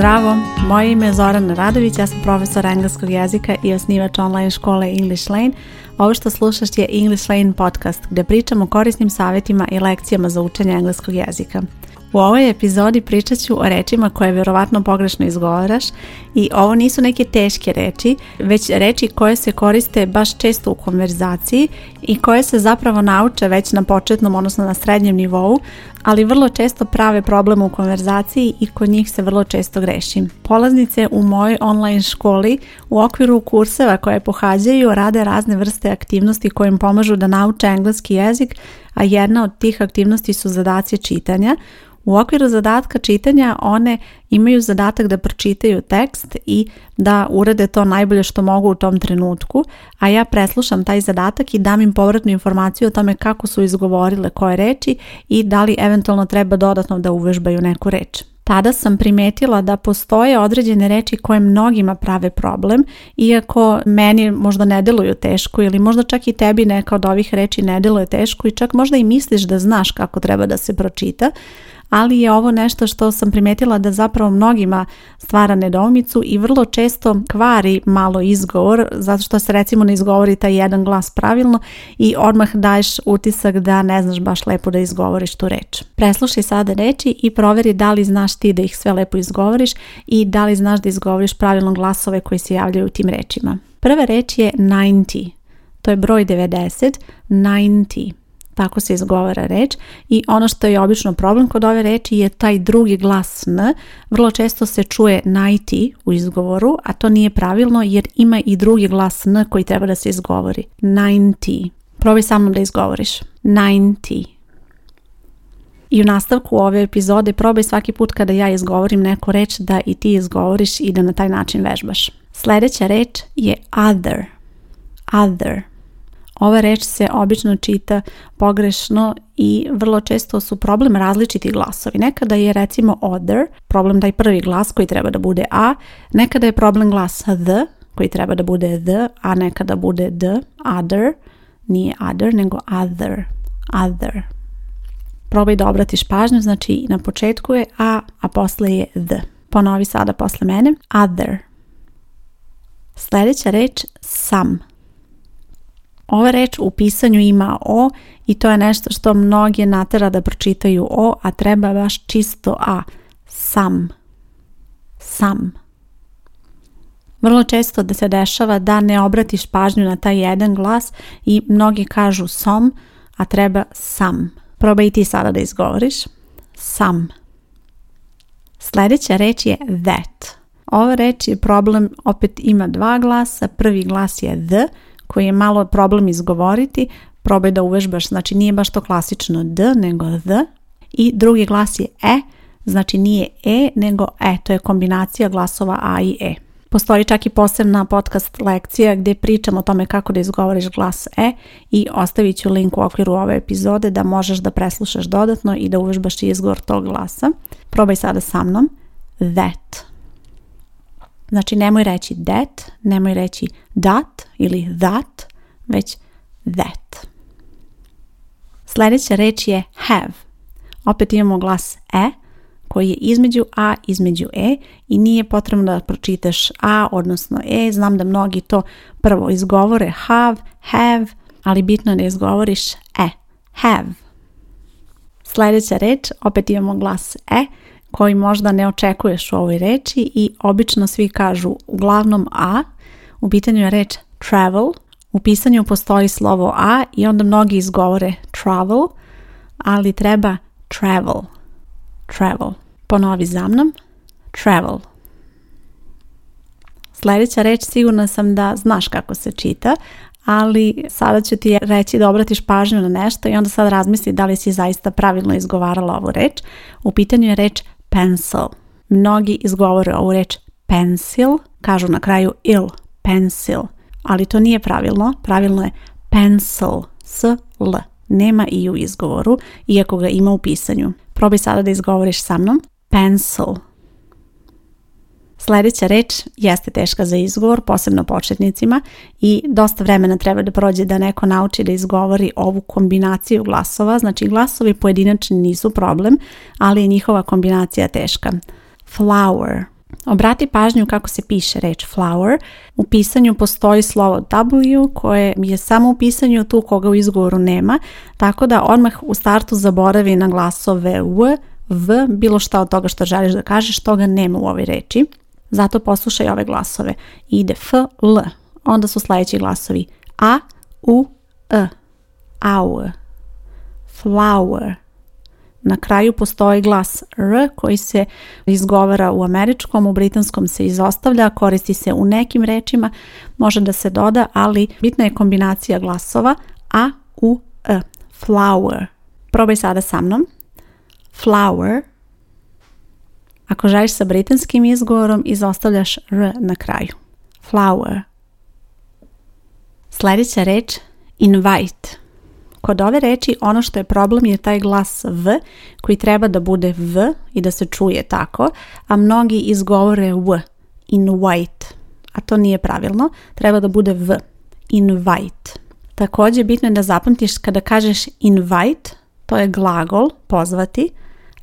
Zdravo, moje ime je Zorana Radović, ja sam profesor engleskog jezika i osnivač online škole English Lane. Ovo što slušaš je English Lane podcast gdje pričam o korisnim savjetima i lekcijama za učenje engleskog jezika. U ovoj epizodi pričat ću o rečima koje vjerovatno pogrešno izgovaraš i ovo nisu neke teške reči, već reči koje se koriste baš često u konverzaciji i koje se zapravo nauče već na početnom, odnosno na srednjem nivou, ali vrlo često prave problem u konverzaciji i kod njih se vrlo često grešim. Polaznice u mojoj online školi u okviru kurseva koje pohađaju rade razne vrste aktivnosti koje im pomažu da nauče engleski jezik, a jedna od tih aktivnosti su zadacije čitanja. U okviru zadatka čitanja one imaju zadatak da pročitaju tekst i da urede to najbolje što mogu u tom trenutku, a ja preslušam taj zadatak i dam im povratnu informaciju o tome kako su izgovorile koje reči i da li eventualno treba dodatno da uvežbaju neku reč. Tada sam primetila da postoje određene reči koje mnogima prave problem, iako meni možda ne deluju teško ili možda čak i tebi neka od ovih reči ne deluje teško i čak možda i misliš da znaš kako treba da se pročita, ali je ovo nešto što sam primetila da zapravo mnogima stvara nedomicu i vrlo često kvari malo izgovor, zato što se recimo ne izgovori taj jedan glas pravilno i odmah daješ utisak da ne znaš baš lepo da izgovoriš tu reč. Preslušaj sada reči i proveri da li znaš ti da ih sve lepo izgovoriš i da li znaš da izgovoriš pravilno glasove koji se javljaju u tim rečima. Prva reč je 90, to je broj 90, 90 tako se izgovara reč i ono što je obično problem kod ove reči je taj drugi glas n, vrlo često se čuje najti u izgovoru, a to nije pravilno jer ima i drugi glas n koji treba da se izgovori. Ninety. Probaj sa mnom da izgovoriš. Ninety. I u nastavku ove epizode probaj svaki put kada ja izgovorim neku reč da i ti izgovoriš i da na taj način vežbaš. Sljedeća reč je other. Other. Ova reč se obično čita pogrešno i vrlo često su problem različiti glasovi. Nekada je recimo other problem da taj prvi glas koji treba da bude a, nekada je problem glas the koji treba da bude the, a nekada bude the, other, nije other nego other, other. Probaj da obratiš pažnju, znači na početku je a, a posle je the. Ponovi sada posle mene, other. Sljedeća reč sam. Ova reč u pisanju ima o i to je nešto što mnoge natera da pročitaju o, a treba baš čisto a. Sam. Sam. Vrlo često da se dešava da ne obratiš pažnju na taj jedan glas i mnogi kažu som, a treba sam. Probaj i ti sada da izgovoriš. Sam. Sljedeća reč je that. Ova reč je problem, opet ima dva glasa. Prvi glas je the, koji je malo problem izgovoriti, probaj da uvežbaš, znači nije baš to klasično d, nego d. I drugi glas je e, znači nije e, nego e, to je kombinacija glasova a i e. Postoji čak i posebna podcast lekcija gdje pričam o tome kako da izgovoriš glas E i ostavit ću link u okviru ove epizode da možeš da preslušaš dodatno i da uvežbaš izgovor tog glasa. Probaj sada sa mnom. That. Znači nemoj reći that, nemoj reći that ili that, već that. Sljedeća reč je have. Opet imamo glas e koji je između a, između e i nije potrebno da pročitaš a, odnosno e. Znam da mnogi to prvo izgovore have, have, ali bitno da izgovoriš e. Have. Sljedeća reč, opet imamo glas e koji možda ne očekuješ u ovoj reči i obično svi kažu uglavnom a, u pitanju je reč travel, u pisanju postoji slovo a i onda mnogi izgovore travel, ali treba travel, travel. Ponovi za mnom, travel. Sljedeća reč sigurna sam da znaš kako se čita, ali sada ću ti reći da obratiš pažnju na nešto i onda sad razmisli da li si zaista pravilno izgovarala ovu reč. U pitanju je reč pencil. Mnogi izgovore ovu reč pencil, kažu na kraju il, pencil, ali to nije pravilno, pravilno je pencil, s, l. Nema i u izgovoru, iako ga ima u pisanju. Probaj sada da izgovoriš sa mnom. Pencil. Sljedeća reč jeste teška za izgovor, posebno početnicima i dosta vremena treba da prođe da neko nauči da izgovori ovu kombinaciju glasova. Znači glasovi pojedinačni nisu problem, ali je njihova kombinacija teška. Flower. Obrati pažnju kako se piše reč flower. U pisanju postoji slovo W koje je samo u pisanju tu koga u izgovoru nema, tako da odmah u startu zaboravi na glasove W, V, bilo šta od toga što želiš da kažeš, toga nema u ovoj reči. Zato poslušaj ove glasove. Ide F, L. Onda su sljedeći glasovi A, U, E. Our. Flower. Na kraju postoji glas R koji se izgovara u američkom, u britanskom se izostavlja, koristi se u nekim rečima, može da se doda, ali bitna je kombinacija glasova A, U, E. Flower. Probaj sada sa mnom. Flower. Ako želiš sa britanskim izgovorom, izostavljaš r na kraju. Flower. Sljedeća reč, invite. Kod ove reči ono što je problem je taj glas v koji treba da bude v i da se čuje tako, a mnogi izgovore w, invite, a to nije pravilno, treba da bude v, invite. Također bitno je da zapamtiš kada kažeš invite, to je glagol, pozvati,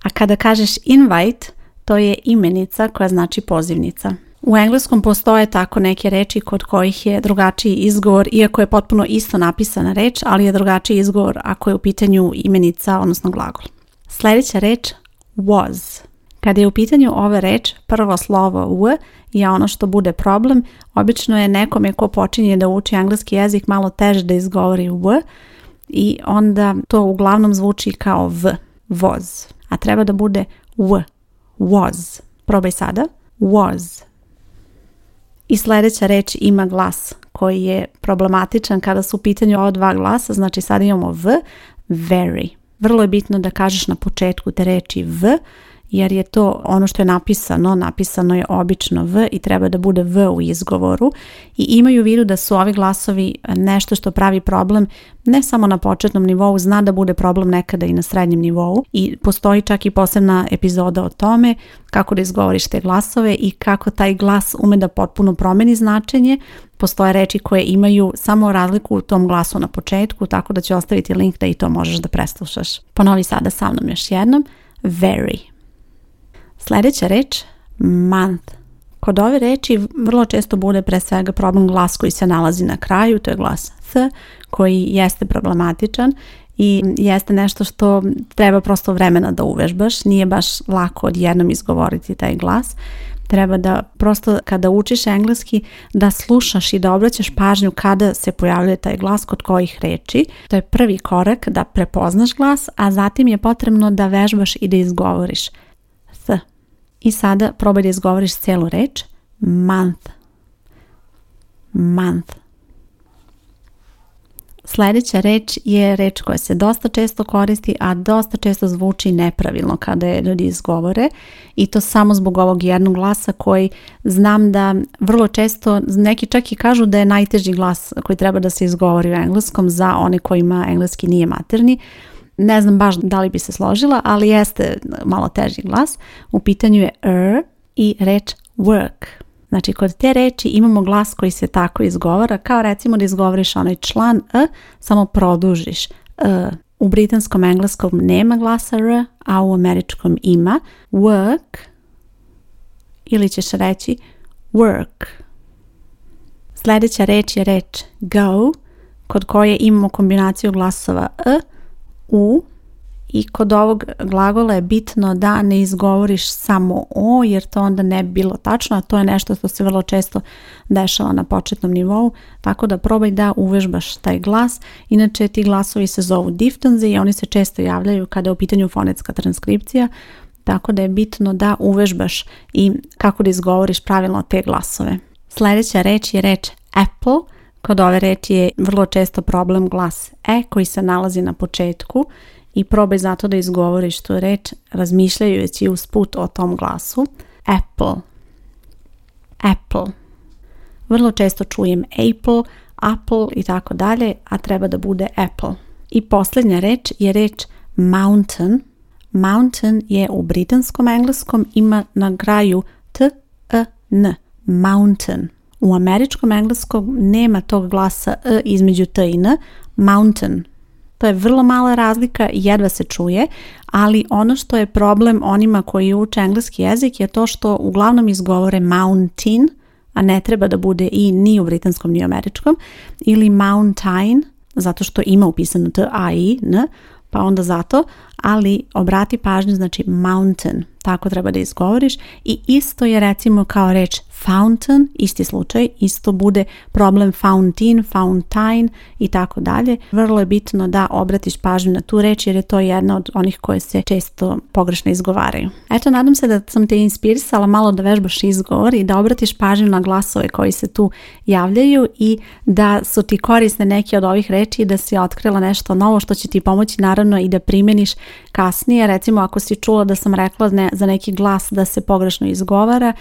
a kada kažeš invite, to je imenica koja znači pozivnica. U engleskom postoje tako neke reči kod kojih je drugačiji izgovor, iako je potpuno isto napisana reč, ali je drugačiji izgovor ako je u pitanju imenica, odnosno glagol. Sljedeća reč was. Kada je u pitanju ove reč, prvo slovo w je ono što bude problem, obično je nekome ko počinje da uči engleski jezik malo teže da izgovori w i onda to uglavnom zvuči kao v, voz, a treba da bude w, was. Probaj sada. Was. I sljedeća reč ima glas koji je problematičan kada su u pitanju ova dva glasa, znači sad imamo v, very. Vrlo je bitno da kažeš na početku te reči v jer je to ono što je napisano, napisano je obično V i treba da bude V u izgovoru i imaju u vidu da su ovi glasovi nešto što pravi problem ne samo na početnom nivou, zna da bude problem nekada i na srednjem nivou i postoji čak i posebna epizoda o tome kako da izgovoriš te glasove i kako taj glas ume da potpuno promeni značenje. Postoje reči koje imaju samo razliku u tom glasu na početku, tako da će ostaviti link da i to možeš da preslušaš. Ponovi sada sa mnom još jednom. Very. Sljedeća reč, month. Kod ove reči vrlo često bude pre svega problem glas koji se nalazi na kraju, to je glas th, koji jeste problematičan i jeste nešto što treba prosto vremena da uvežbaš, nije baš lako odjednom izgovoriti taj glas. Treba da prosto kada učiš engleski da slušaš i da obraćaš pažnju kada se pojavljuje taj glas kod kojih reči. To je prvi korak da prepoznaš glas, a zatim je potrebno da vežbaš i da izgovoriš. I sada probaj da izgovoriš cijelu reč. Month. Month. Sljedeća reč je reč koja se dosta često koristi, a dosta često zvuči nepravilno kada je ljudi izgovore i to samo zbog ovog jednog glasa koji znam da vrlo često neki čak i kažu da je najteži glas koji treba da se izgovori u engleskom za one kojima engleski nije materni ne znam baš da li bi se složila, ali jeste malo teži glas. U pitanju je er i reč work. Znači, kod te reči imamo glas koji se tako izgovara, kao recimo da izgovoriš onaj član e, samo produžiš e. U britanskom engleskom nema glasa r, a u američkom ima work ili ćeš reći work. Sljedeća reč je reč go, kod koje imamo kombinaciju glasova e, u i kod ovog glagola je bitno da ne izgovoriš samo o jer to onda ne bi bilo tačno, a to je nešto što se vrlo često dešava na početnom nivou, tako da probaj da uvežbaš taj glas. Inače ti glasovi se zovu diftonze i oni se često javljaju kada je u pitanju fonetska transkripcija, tako da je bitno da uvežbaš i kako da izgovoriš pravilno te glasove. Sljedeća reč je reč apple, Kod ove reči je vrlo često problem glas E koji se nalazi na početku i probaj zato da izgovoriš tu reč razmišljajući usput o tom glasu. Apple. Apple. Vrlo često čujem apple, apple i tako dalje, a treba da bude apple. I posljednja reč je reč mountain. Mountain je u britanskom engleskom ima na graju t, e, n. Mountain. U američkom engleskom nema tog glasa e između t i n, mountain. To je vrlo mala razlika, jedva se čuje, ali ono što je problem onima koji uče engleski jezik je to što uglavnom izgovore mountain, a ne treba da bude i ni u britanskom ni u američkom, ili mountain, zato što ima upisano t, a, i, n, pa onda zato, ali obrati pažnju, znači mountain, tako treba da izgovoriš i isto je recimo kao reč fountain, isti slučaj, isto bude problem fountain, fountain i tako dalje. Vrlo je bitno da obratiš pažnju na tu reč jer je to jedna od onih koje se često pogrešno izgovaraju. Eto, nadam se da sam te inspirisala malo da vežbaš izgovor i da obratiš pažnju na glasove koji se tu javljaju i da su ti korisne neke od ovih reči i da si otkrila nešto novo što će ti pomoći naravno i da primjeniš kasnije. Recimo ako si čula da sam rekla za neki glas da se pogrešno izgovara,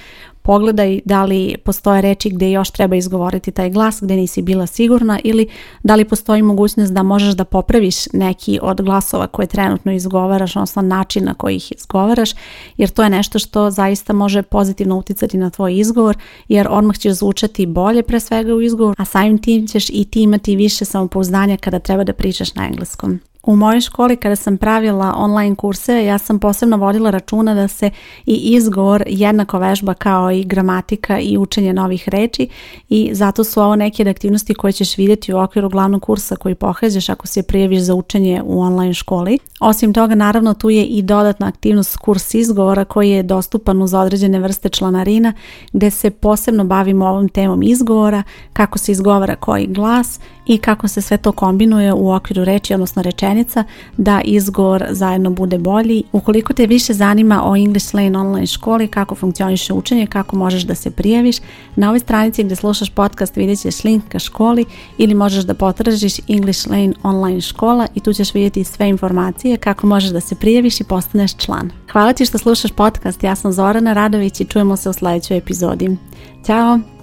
pogledaj da li postoje reči gdje još treba izgovoriti taj glas gdje nisi bila sigurna ili da li postoji mogućnost da možeš da popraviš neki od glasova koje trenutno izgovaraš, odnosno način na koji ih izgovaraš, jer to je nešto što zaista može pozitivno uticati na tvoj izgovor, jer odmah ćeš zvučati bolje pre svega u izgovoru, a samim tim ćeš i ti imati više samopouzdanja kada treba da pričaš na engleskom. U mojoj školi kada sam pravila online kurse ja sam posebno vodila računa da se i izgovor jednako vežba kao i gramatika i učenje novih reći i zato su ovo neke aktivnosti koje ćeš vidjeti u okviru glavnog kursa koji pohađaš ako se prijaviš za učenje u online školi. Osim toga naravno tu je i dodatna aktivnost kurs izgovora koji je dostupan uz određene vrste članarina gdje se posebno bavimo ovom temom izgovora, kako se izgovara koji glas i kako se sve to kombinuje u okviru reči odnosno rečenja zajednica da izgovor zajedno bude bolji. Ukoliko te više zanima o English Lane online školi, kako funkcioniše učenje, kako možeš da se prijaviš, na ovoj stranici gdje slušaš podcast vidjet ćeš link ka školi ili možeš da potražiš English Lane online škola i tu ćeš vidjeti sve informacije kako možeš da se prijaviš i postaneš član. Hvala ti što slušaš podcast, ja sam Zorana Radović i čujemo se u sljedećoj epizodi. Ćao!